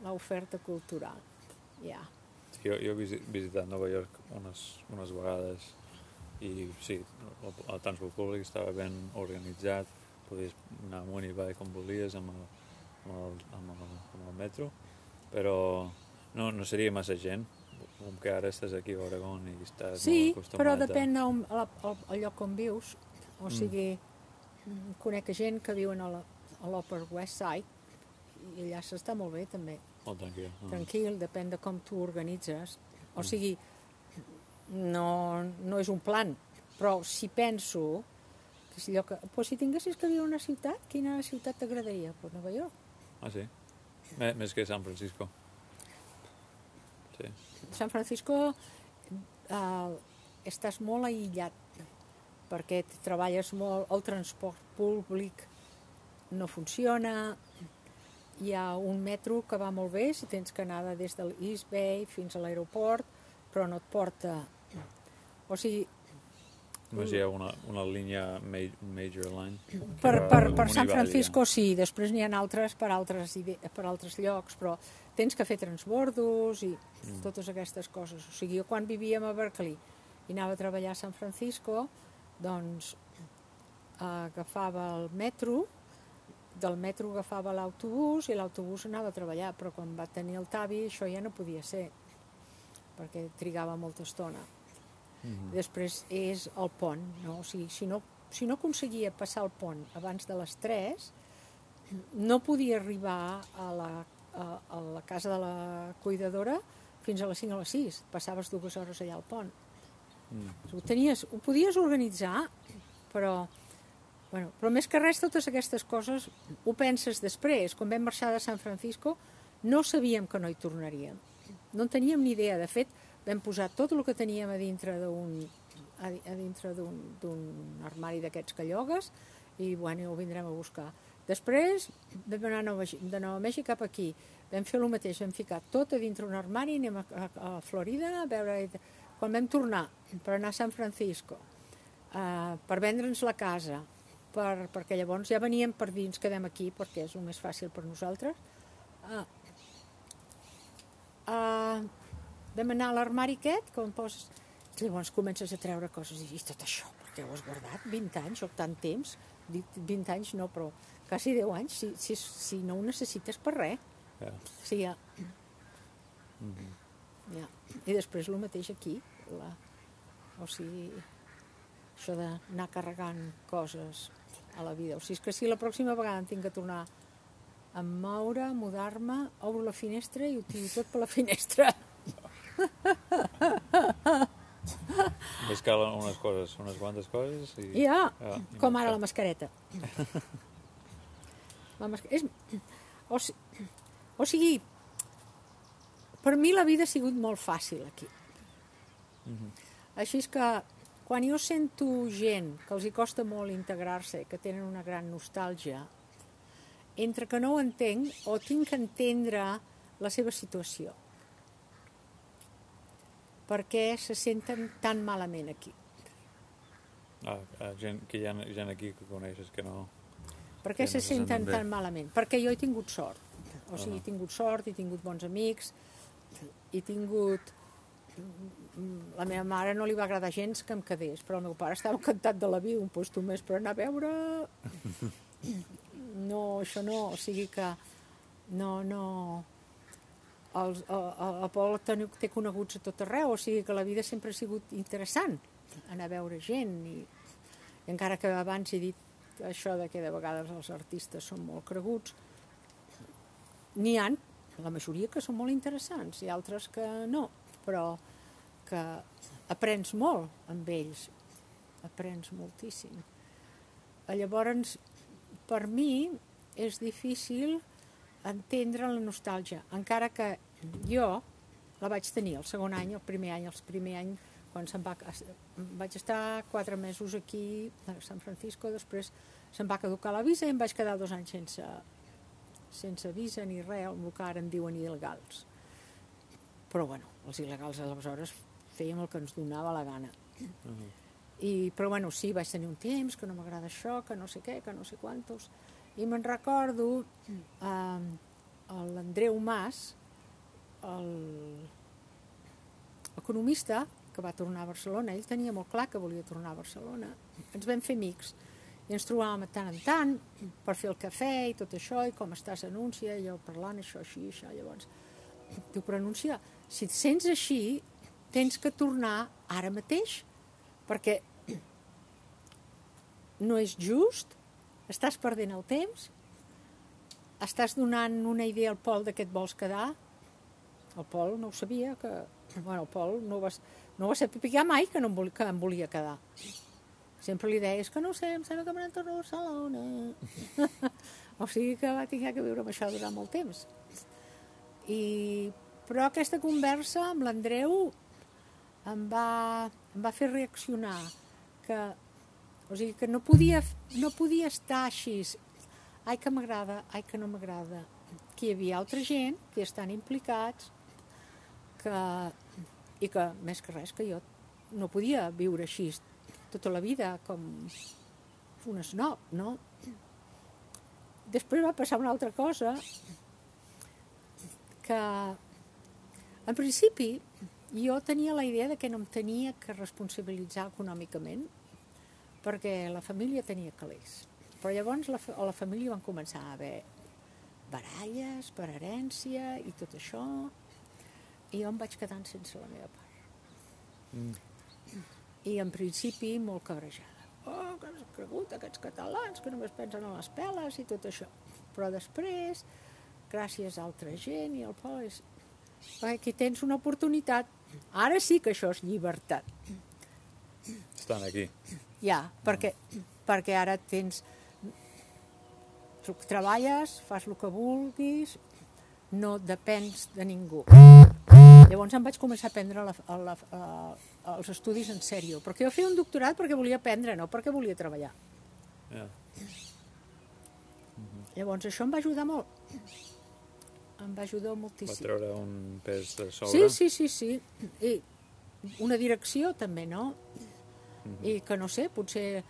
L'oferta cultural, ja. Jo, jo he visi- visitat Nova York unes, unes vegades i sí, el, el transport públic estava ben organitzat, podies anar amunt i avall com volies amb el, amb el, amb el, amb el metro, però no, no seria massa gent, com que ara estàs aquí a Oregon i estàs Sí, molt acostumat però a- depèn al, al lloc on vius. O sigui, mm. conec gent que viuen a l'Upper West Side i allà s'està molt bé també. Molt tranquil. Ah. Tranquil, depèn de com tu organitzes. O sigui, no, no és un plan, però si penso que si, allò que, pues si tinguessis que viure a una ciutat, quina ciutat t'agradaria? Pues Nova York. Ah, sí? Més que San Francisco. Sí. San Francisco eh, estàs molt aïllat perquè treballes molt, el transport públic no funciona, hi ha un metro que va molt bé si tens que anar de des de l'East Bay fins a l'aeroport, però no et porta... O sigui, Només hi ha una, una línia ma major line. per, per, per San Francisco sí, després n'hi ha altres per altres, per altres llocs, però tens que fer transbordos i totes aquestes coses. O sigui, jo quan vivíem a Berkeley i anava a treballar a San Francisco, doncs agafava el metro, del metro agafava l'autobús i l'autobús anava a treballar, però quan va tenir el Tavi això ja no podia ser, perquè trigava molta estona. Mhm. Després és el pont, no? O sigui, si no, si no aconseguia passar el pont abans de les 3, no podia arribar a la, a, a la casa de la cuidadora fins a les 5 o les 6. Passaves dues hores allà al pont. Mm. Ho, tenies, ho podies organitzar, però, bueno, però més que res totes aquestes coses ho penses després. Quan vam marxar de San Francisco no sabíem que no hi tornaríem. No en teníem ni idea. De fet, vam posar tot el que teníem a dintre d'un a, dintre d'un armari d'aquests que llogues i bueno, ho vindrem a buscar. Després vam anar Nova, de Nova Mèxic cap aquí. Vam fer el mateix, vam ficar tot a dintre un armari, anem a, a, a Florida a veure... Quan vam tornar per anar a San Francisco, uh, per vendre'ns la casa, per, perquè llavors ja veníem per dins, quedem aquí perquè és el més fàcil per nosaltres. Uh, uh, vam anar a l'armari aquest, com poses... Llavors comences a treure coses i, i tot això, perquè ho has guardat 20 anys o tant temps, 20 anys no, però quasi 10 anys, si, si, si no ho necessites per res. Ja. Sí, ja. Mm -hmm. ja. I després el mateix aquí, la, o sigui, això d'anar carregant coses a la vida. O sigui, és que si la pròxima vegada em tinc que tornar a moure, a mudar-me, obro la finestra i ho tiro tot per la finestra. Més cal unes coses, unes quantes coses i... Ja, ja i com ara la mascareta. la mascareta. És, o, si, o sigui, per mi la vida ha sigut molt fàcil aquí. Mm -hmm. Així és que quan jo sento gent que els hi costa molt integrar-se, que tenen una gran nostàlgia, entre que no ho entenc o tinc que entendre la seva situació perquè se senten tan malament aquí. Ah, ah, gent, que hi ha gent aquí que coneixes que no... Per què se no se senten senten tan malament? Perquè jo he tingut sort. O sigui, Ah. he tingut sort, he tingut bons amics, he tingut... La meva mare no li va agradar gens que em quedés, però el meu pare estava encantat de la vida, un puesto més per anar a veure... No, això no, o sigui que... No, no... El, el, el Pol té, té coneguts a tot arreu, o sigui que la vida sempre ha sigut interessant, anar a veure gent i, i encara que abans he dit això de que de vegades els artistes són molt creguts, n'hi han, la majoria que són molt interessants i altres que no, però que aprens molt amb ells, aprens moltíssim. Llavors, per mi és difícil entendre la nostàlgia, encara que jo la vaig tenir el segon any, el primer any, el primer any quan se'n va, vaig estar quatre mesos aquí a San Francisco, després se'm va caducar la visa i em vaig quedar dos anys sense, sense visa ni res, el que ara en diuen il·legals. Però bueno, els il·legals aleshores fèiem el que ens donava la gana. Uh -huh. I, però bueno, sí, vaig tenir un temps que no m'agrada això, que no sé què, que no sé quantos. I me'n recordo eh, l'Andreu Mas, l'economista, que va tornar a Barcelona, ell tenia molt clar que volia tornar a Barcelona. Ens vam fer amics i ens trobàvem tant en tant per fer el cafè i tot això, i com estàs anúncia, i jo parlant això, així, això, llavors diu, però anuncia, si et sents així, tens que tornar ara mateix, perquè no és just, estàs perdent el temps, estàs donant una idea al Pol de què et vols quedar, el Pol no ho sabia, que, bueno, el Pol no va, no va saber mai que, no em volia, que em volia quedar. Sempre li deies que no ho sé, em sembla que me n'en torno a Barcelona. o sigui que va tenir que viure amb això durant molt temps. I, però aquesta conversa amb l'Andreu em va, em va fer reaccionar que, o sigui, que no podia, no podia estar així ai que m'agrada, ai que no m'agrada que hi havia altra gent que estan implicats que, i que més que res que jo no podia viure així tota la vida com un snob, no? Després va passar una altra cosa que en principi jo tenia la idea de que no em tenia que responsabilitzar econòmicament perquè la família tenia calés. Però llavors la, a la família van començar a haver baralles per herència i tot això i jo em vaig quedant sense la meva part. Mm. I en principi molt cabrejada. Oh, que has cregut aquests catalans que només pensen en les peles i tot això. Però després, gràcies a altra gent i al és... aquí tens una oportunitat. Ara sí que això és llibertat. Estan aquí. ja, perquè, perquè ara tens... tu Treballes, fas el que vulguis, no depens de ningú. Llavors em vaig començar a aprendre la, la, la, els estudis en sèrio, perquè jo feia un doctorat perquè volia aprendre, no perquè volia treballar. Ja. Llavors això em va ajudar molt. Em va ajudar Va moltíssim. treure un pes de Sí, sobre. sí, sí, sí. I una direcció també, no? I que no sé, potser,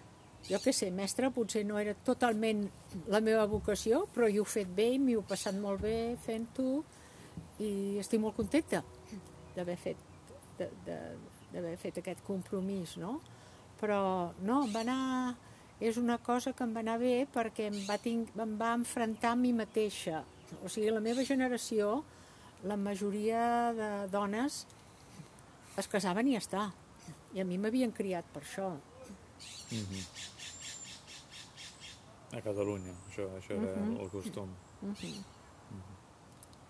jo què sé, mestre, potser no era totalment la meva vocació, però jo ho he fet bé i m'hi he passat molt bé fent-ho i estic molt contenta d'haver fet d'haver fet aquest compromís, no? Però no, em va anar... És una cosa que em va anar bé perquè em va, ting, em va enfrontar amb mi mateixa. O sigui, la meva generació, la majoria de dones es casaven i ja està. I a mi m'havien criat per això. A Catalunya, això, això era Mhm. el costum.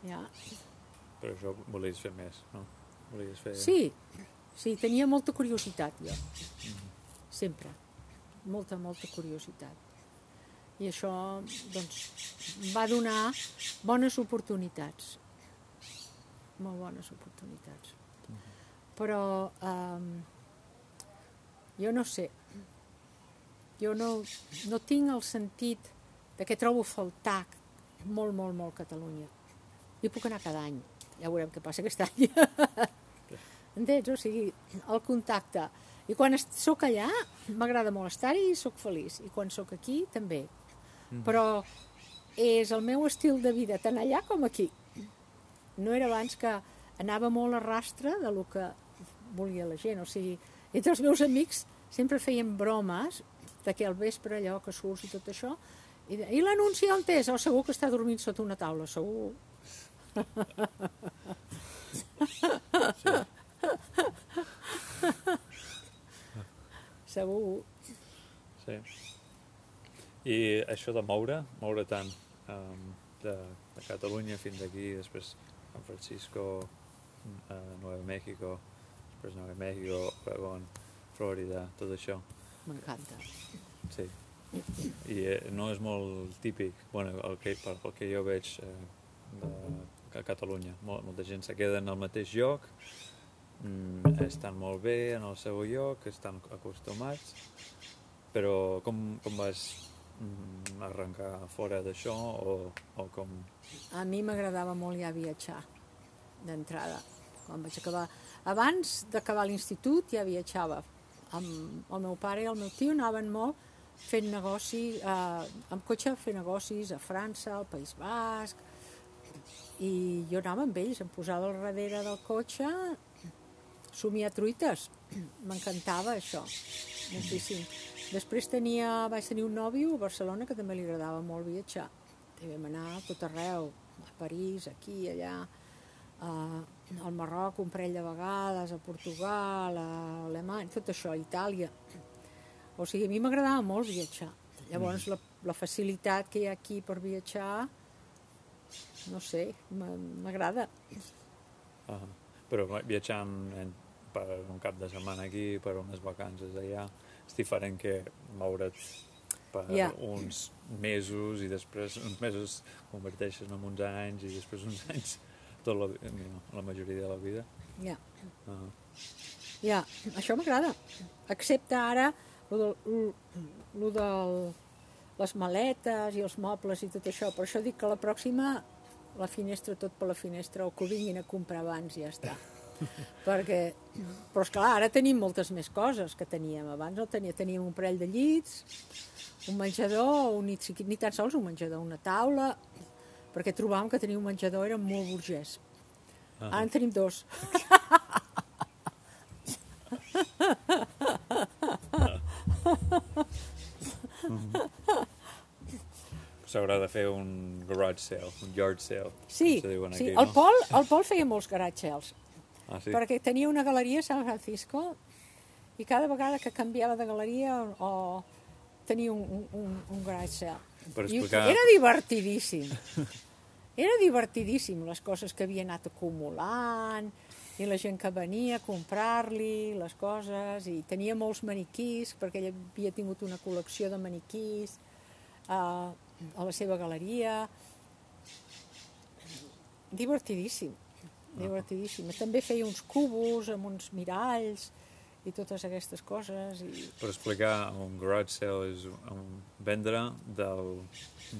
Ja. Però això volies fer més, no? Volies fer... Sí, sí, tenia molta curiositat jo. Sempre. Molta, molta curiositat. I això, doncs, va donar bones oportunitats. Molt bones oportunitats. Però eh, jo no sé, jo no, no tinc el sentit de que trobo faltar molt, molt, molt Catalunya. Hi puc anar cada any. Ja veurem què passa aquest any. Entens? O sigui, el contacte. I quan sóc allà, m'agrada molt estar-hi i sóc feliç. I quan sóc aquí, també. Però és el meu estil de vida tant allà com aquí. No era abans que anava molt a rastre de lo que volia la gent. O sigui, entre els meus amics sempre feien bromes de que al vespre allò que surts i tot això i, I l'anunci on és? Oh, segur que està dormint sota una taula, segur. Segur. Sí. I això de moure, moure tant um, de, de Catalunya fins aquí, després San Francisco, a Nueva México, després Nueva México, Oregon, Florida, tot això. M'encanta. Sí. I eh, no és molt típic, bueno, el que, per, el que jo veig eh, de, a Catalunya. Mol, molta gent se queda en el mateix lloc, mm, estan molt bé en el seu lloc, estan acostumats, però com, com vas arrencar fora d'això o, o com... A mi m'agradava molt ja viatjar d'entrada. Quan vaig acabar... Abans d'acabar l'institut ja viatjava. Amb el meu pare i el meu tio anaven molt fent negoci, eh, amb cotxe fer negocis a França, al País Basc, i jo anava amb ells, em posava al darrere del cotxe, somia truites. M'encantava això, moltíssim. Després tenia, vaig tenir un nòvio a Barcelona que també li agradava molt viatjar. I vam anar a tot arreu, a París, aquí, allà, a, al Marroc un parell de vegades, a Portugal, a Alemanya, tot això, a Itàlia. O sigui, a mi m'agradava molt viatjar. Llavors, la, la facilitat que hi ha aquí per viatjar, no sé, m'a- m'agrada. Uh Però viatjant en, per un cap de setmana aquí, per unes vacances allà, és diferent que moure't per Ja. uns mesos i després uns mesos converteixen en uns anys i després uns anys tot la, la majoria de la vida. Ja. Uh Ja, això m'agrada. Excepte ara, lo del, lo del, les maletes i els mobles i tot això. Per això dic que la pròxima, la finestra tot per la finestra, o que ho vinguin a comprar abans i ja està. Perquè, però esclar, ara tenim moltes més coses que teníem. Abans no tenia, teníem un parell de llits, un menjador, un, ni, ni tan sols un menjador, una taula, perquè trobàvem que tenir un menjador era molt burgès. Ara en tenim dos. S'haurà de fer un garage sale, un yard sale. Sí, sí. aquí, El, no? Pol, el Pol feia molts garage sales, Ah, sí? perquè tenia una galeria a San Francisco i cada vegada que canviava de galeria o, tenia un, un, un, sale. Per I explicar- Era divertidíssim. Era divertidíssim les coses que havia anat acumulant i la gent que venia a comprar-li les coses i tenia molts maniquís perquè ell havia tingut una col·lecció de maniquís uh, a la seva galeria divertidíssim divertidíssim. També feia uns cubos amb uns miralls i totes aquestes coses. I... Per explicar, un garage sale és un vendre del,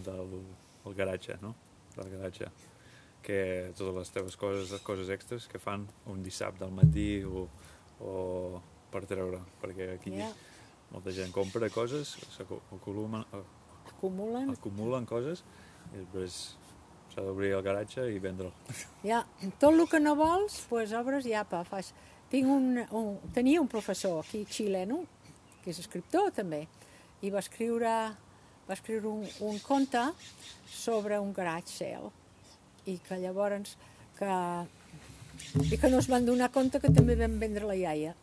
del el garatge, no? Del garatge. Que totes les teves coses, les coses extras que fan un dissabte al matí o, o per treure, perquè aquí yeah. molta gent compra coses, s'acumulen acumulen. acumulen coses i després s'ha d'obrir el garatge i vendre'l. Ja, tot el que no vols, pues, obres i apa, fas. Tinc un, un, tenia un professor aquí xileno, que és escriptor també, i va escriure, va escriure un, un conte sobre un garage sale i que llavors que, i que no es van donar compte que també vam vendre la iaia.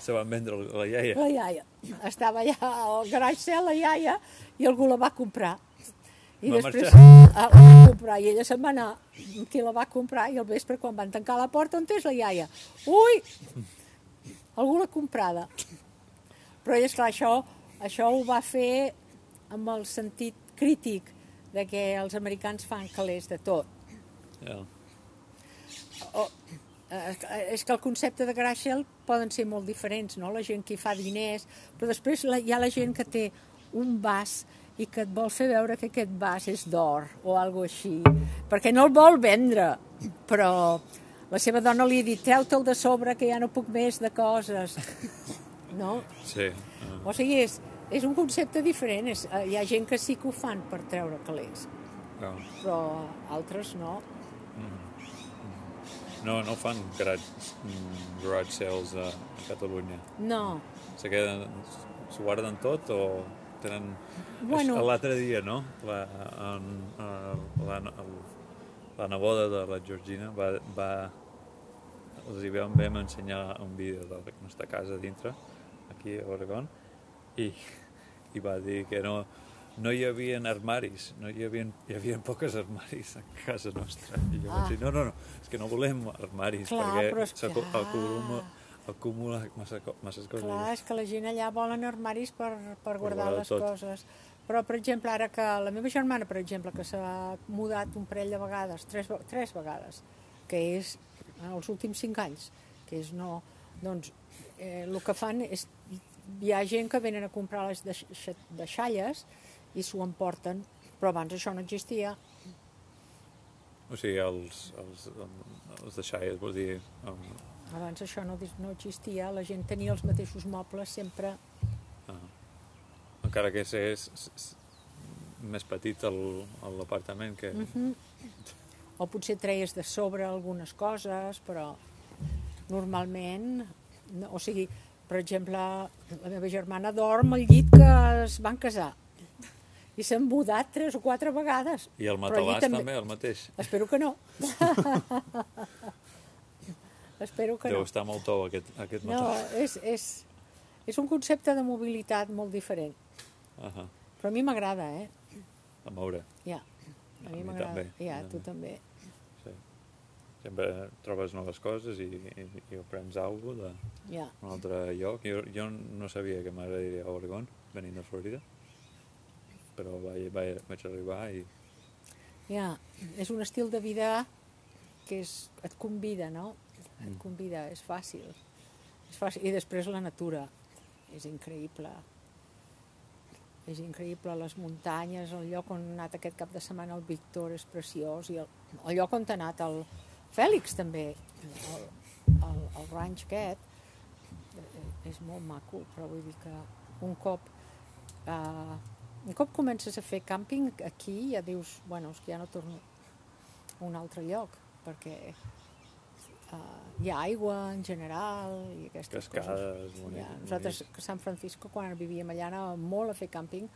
Se van vendre la iaia? La iaia. Estava allà al garage sale, la iaia, i algú la va comprar. I va després marxar. a, a comprar, i ella se'n va anar, qui la va comprar, i al vespre, quan van tancar la porta, on és la iaia? Ui! Algú l'ha comprada. Però ella, esclar, això, això ho va fer amb el sentit crític de que els americans fan calés de tot. Ja. O, eh, és que el concepte de sale poden ser molt diferents, no? La gent que fa diners, però després la, hi ha la gent que té un vas i que et vol fer veure que aquest vas és d'or o algo així, perquè no el vol vendre, però la seva dona li ha dit, treu-te'l de sobre que ja no puc més de coses. No? Sí. O sigui, és, és un concepte diferent. És, eh, hi ha gent que sí que ho fan per treure calés, Ja. però altres no. No, no fan garage, mm, garage sales a, a Catalunya. No, Se queden, s'ho guarden tot o tenen... Bueno. L'altre dia, no? La, en, en, la, el, la neboda de la Georgina va, va els hi vam, vam ensenyar un vídeo de la nostra casa dintre, aquí a Oregon, i, i va dir que no, no hi havia armaris, no hi havia, hi havia poques armaris a casa nostra. I jo Ah. vaig dir, no, no, no, és que no volem armaris, Clar, perquè s'acumula acumula massa, masses coses. Clar, és que la gent allà volen armaris per, per guardar guardar les tot. coses. Però, per exemple, ara que la meva germana, per exemple, que s'ha mudat un parell de vegades, tres, tres vegades, que és en els últims cinc anys, que és no... Doncs eh, el que fan és... Hi ha gent que venen a comprar les deix- deixalles i s'ho emporten, però abans això no existia. O sigui, els, els, els deixalles, vol dir... Um, Abans això no, no existia, la gent tenia els mateixos mobles sempre... ah, encara que és, és, és més petit l'apartament que... Mhm. O potser treies de sobre algunes coses, però normalment... No, o sigui, per exemple, la meva germana dorm al llit que es van casar i s'han mudat tres o quatre vegades. I el matalàs també. el mateix. Espero que no. Espero que Deu no. estar molt tou aquest, aquest No, matalàs. és, és, és un concepte de mobilitat molt diferent. Uh -huh. Però a mi m'agrada, eh? A moure, Ja, a mi mi m'agrada. Ja, A tu també. sí. Sempre trobes noves coses i, i, i aprens alguna cosa Ja. d'un altre lloc. Jo, jo no sabia que m'agradaria a Oregon, venint de Florida, però vaig, vaig, vaig arribar i... Ja, és un estil de vida que és, et convida, no? Et Mm. convida, és fàcil. És fàcil. I després la natura, és increïble. És increïble, les muntanyes, el lloc on ha anat aquest cap de setmana el Víctor és preciós, i el, el lloc on ha anat el Fèlix també, el, el, el ranch aquest, eh, és molt maco, però vull dir que un cop uh, un cop comences a fer càmping aquí ja dius, bueno, és que ja no torno a un altre lloc perquè uh, hi ha aigua en general i aquestes Cascades, coses. bonic, Ja, nosaltres bonic. a San Francisco quan vivíem allà anàvem molt a fer càmping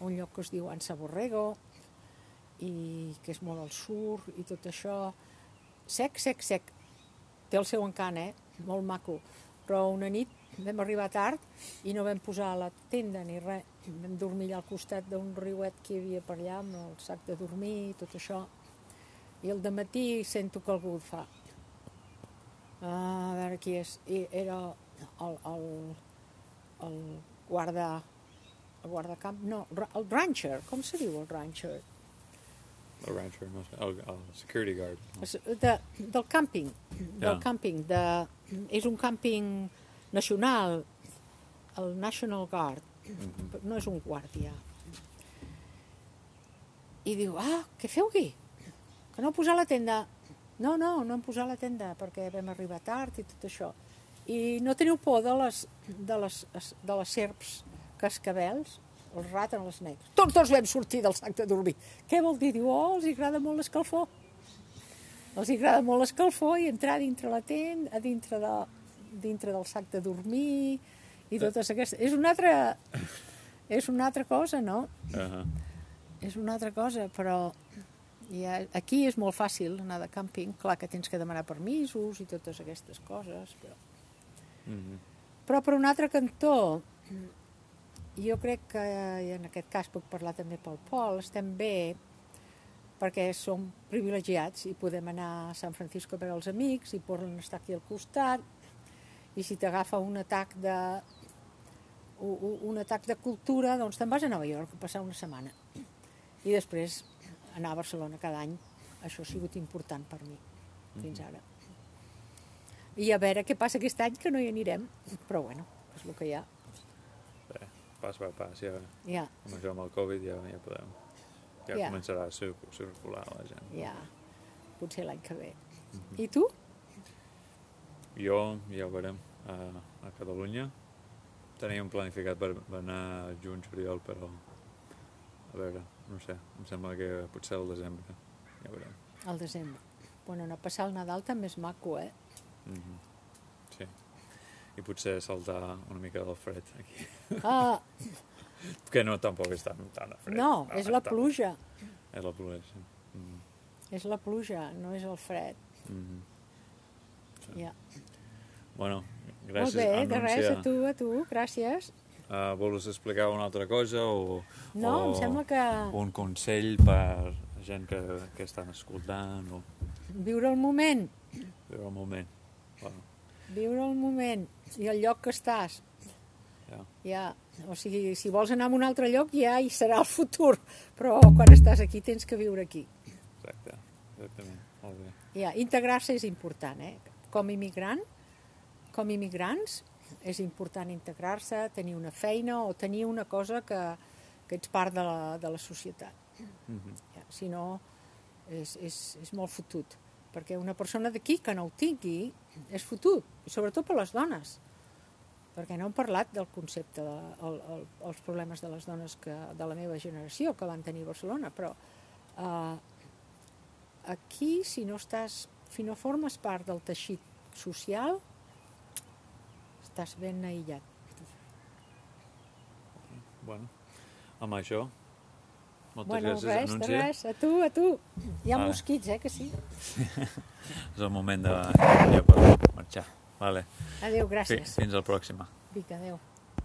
a un lloc que es diu Ansa Borrego i que és molt al sur i tot això sec, sec, sec té el seu encant, eh? molt maco però una nit vam arribar tard i no vam posar la tenda ni res vam dormir allà al costat d'un riuet que hi havia per allà amb el sac de dormir i tot això i el matí sento que algú fa aquí és, i era el, el, el guarda el guardacamp, no, el rancher, com se diu el rancher? El rancher, no sé, el, el security guard. No? De, del càmping, del Ja. càmping, de, és un càmping nacional, el National Guard, Mhm. no és un guàrdia. I diu, ah, què feu aquí? Que no posar la tenda? No, no, no hem posat la tenda perquè vam arribar tard i tot això. I no teniu por de les, de les, de les serps cascabels, els ràtans, els negres. Tots dos vam sortir del sac de dormir. Què vol dir? Diu, oh, els agrada molt l'escalfor. Els agrada molt l'escalfor i entrar dintre la tenda, a dintre, de, dintre del sac de dormir i totes aquestes... És una altra, és una altra cosa, no? Uh -huh. És una altra cosa, però ja, aquí és molt fàcil anar de càmping. Clar que tens que demanar permisos i totes aquestes coses, però... Mhm. Però per un altre cantó, jo crec que, i en aquest cas puc parlar també pel Pol, estem bé perquè som privilegiats i podem anar a San Francisco per als amics i poden estar aquí al costat i si t'agafa un atac de u- u- un atac de cultura, doncs te'n vas a Nova York a passar una setmana. I després anar a Barcelona cada any. Això ha sigut important per mi, fins ara. I a veure què passa aquest any, que no hi anirem. Però bueno, és el que hi ha. Bé, pas per pas, ja, Ja, amb això amb el Covid ja, ja podem... Ja Ja. començarà a cir circular la gent. ja. Potser l'any que ve. I tu? Jo, ja ho veurem, a, a Catalunya. Teníem planificat per, per anar juny, juliol, però a veure, no sé, em sembla que potser al desembre, ja veurem. Al desembre. Bueno, a passar el Nadal també és maco, eh? Mm -hmm. Sí. I potser saltar una mica del fred aquí. Ah, Que no, tampoc és tan, tan fred. no, és la tan- pluja. És la pluja, sí. Mm És la pluja, no és el fred. -hmm. Sí. Ja. Bueno, Molt gràcies, bé, de res, a tu, a tu, gràcies. Uh, vols explicar una altra cosa o, No, o em sembla que un consell per gent que, que estan escoltant o viure el moment, viure el moment? Bueno, viure el moment i el lloc que estàs. ja. Ja, o sigui, si vols anar a un altre lloc ja hi serà el futur, però quan estàs aquí tens que viure aquí. Exacte, exactament. Molt bé. Ja, integrar-se és important, eh? Com immigrant, com immigrants, és important integrar-se, tenir una feina o tenir una cosa que, que ets part de la, de la societat. Mm -hmm. Ja, si no, és, és, és molt fotut. Perquè una persona d'aquí que no ho tingui és fotut, i sobretot per les dones. Perquè no hem parlat del concepte, de, el, el, els problemes de les dones que, de la meva generació que van tenir a Barcelona, però eh, aquí, si no estàs, si no formes part del teixit social, estàs ben aïllat. Bueno, amb això, moltes bueno, gràcies, res, de Anúncia. res, a tu, a tu. Hi ha Vale. mosquits, eh, que sí. És el moment de ja per marxar. Vale. Adéu, gràcies. Fins al pròxima. Vinga, adéu.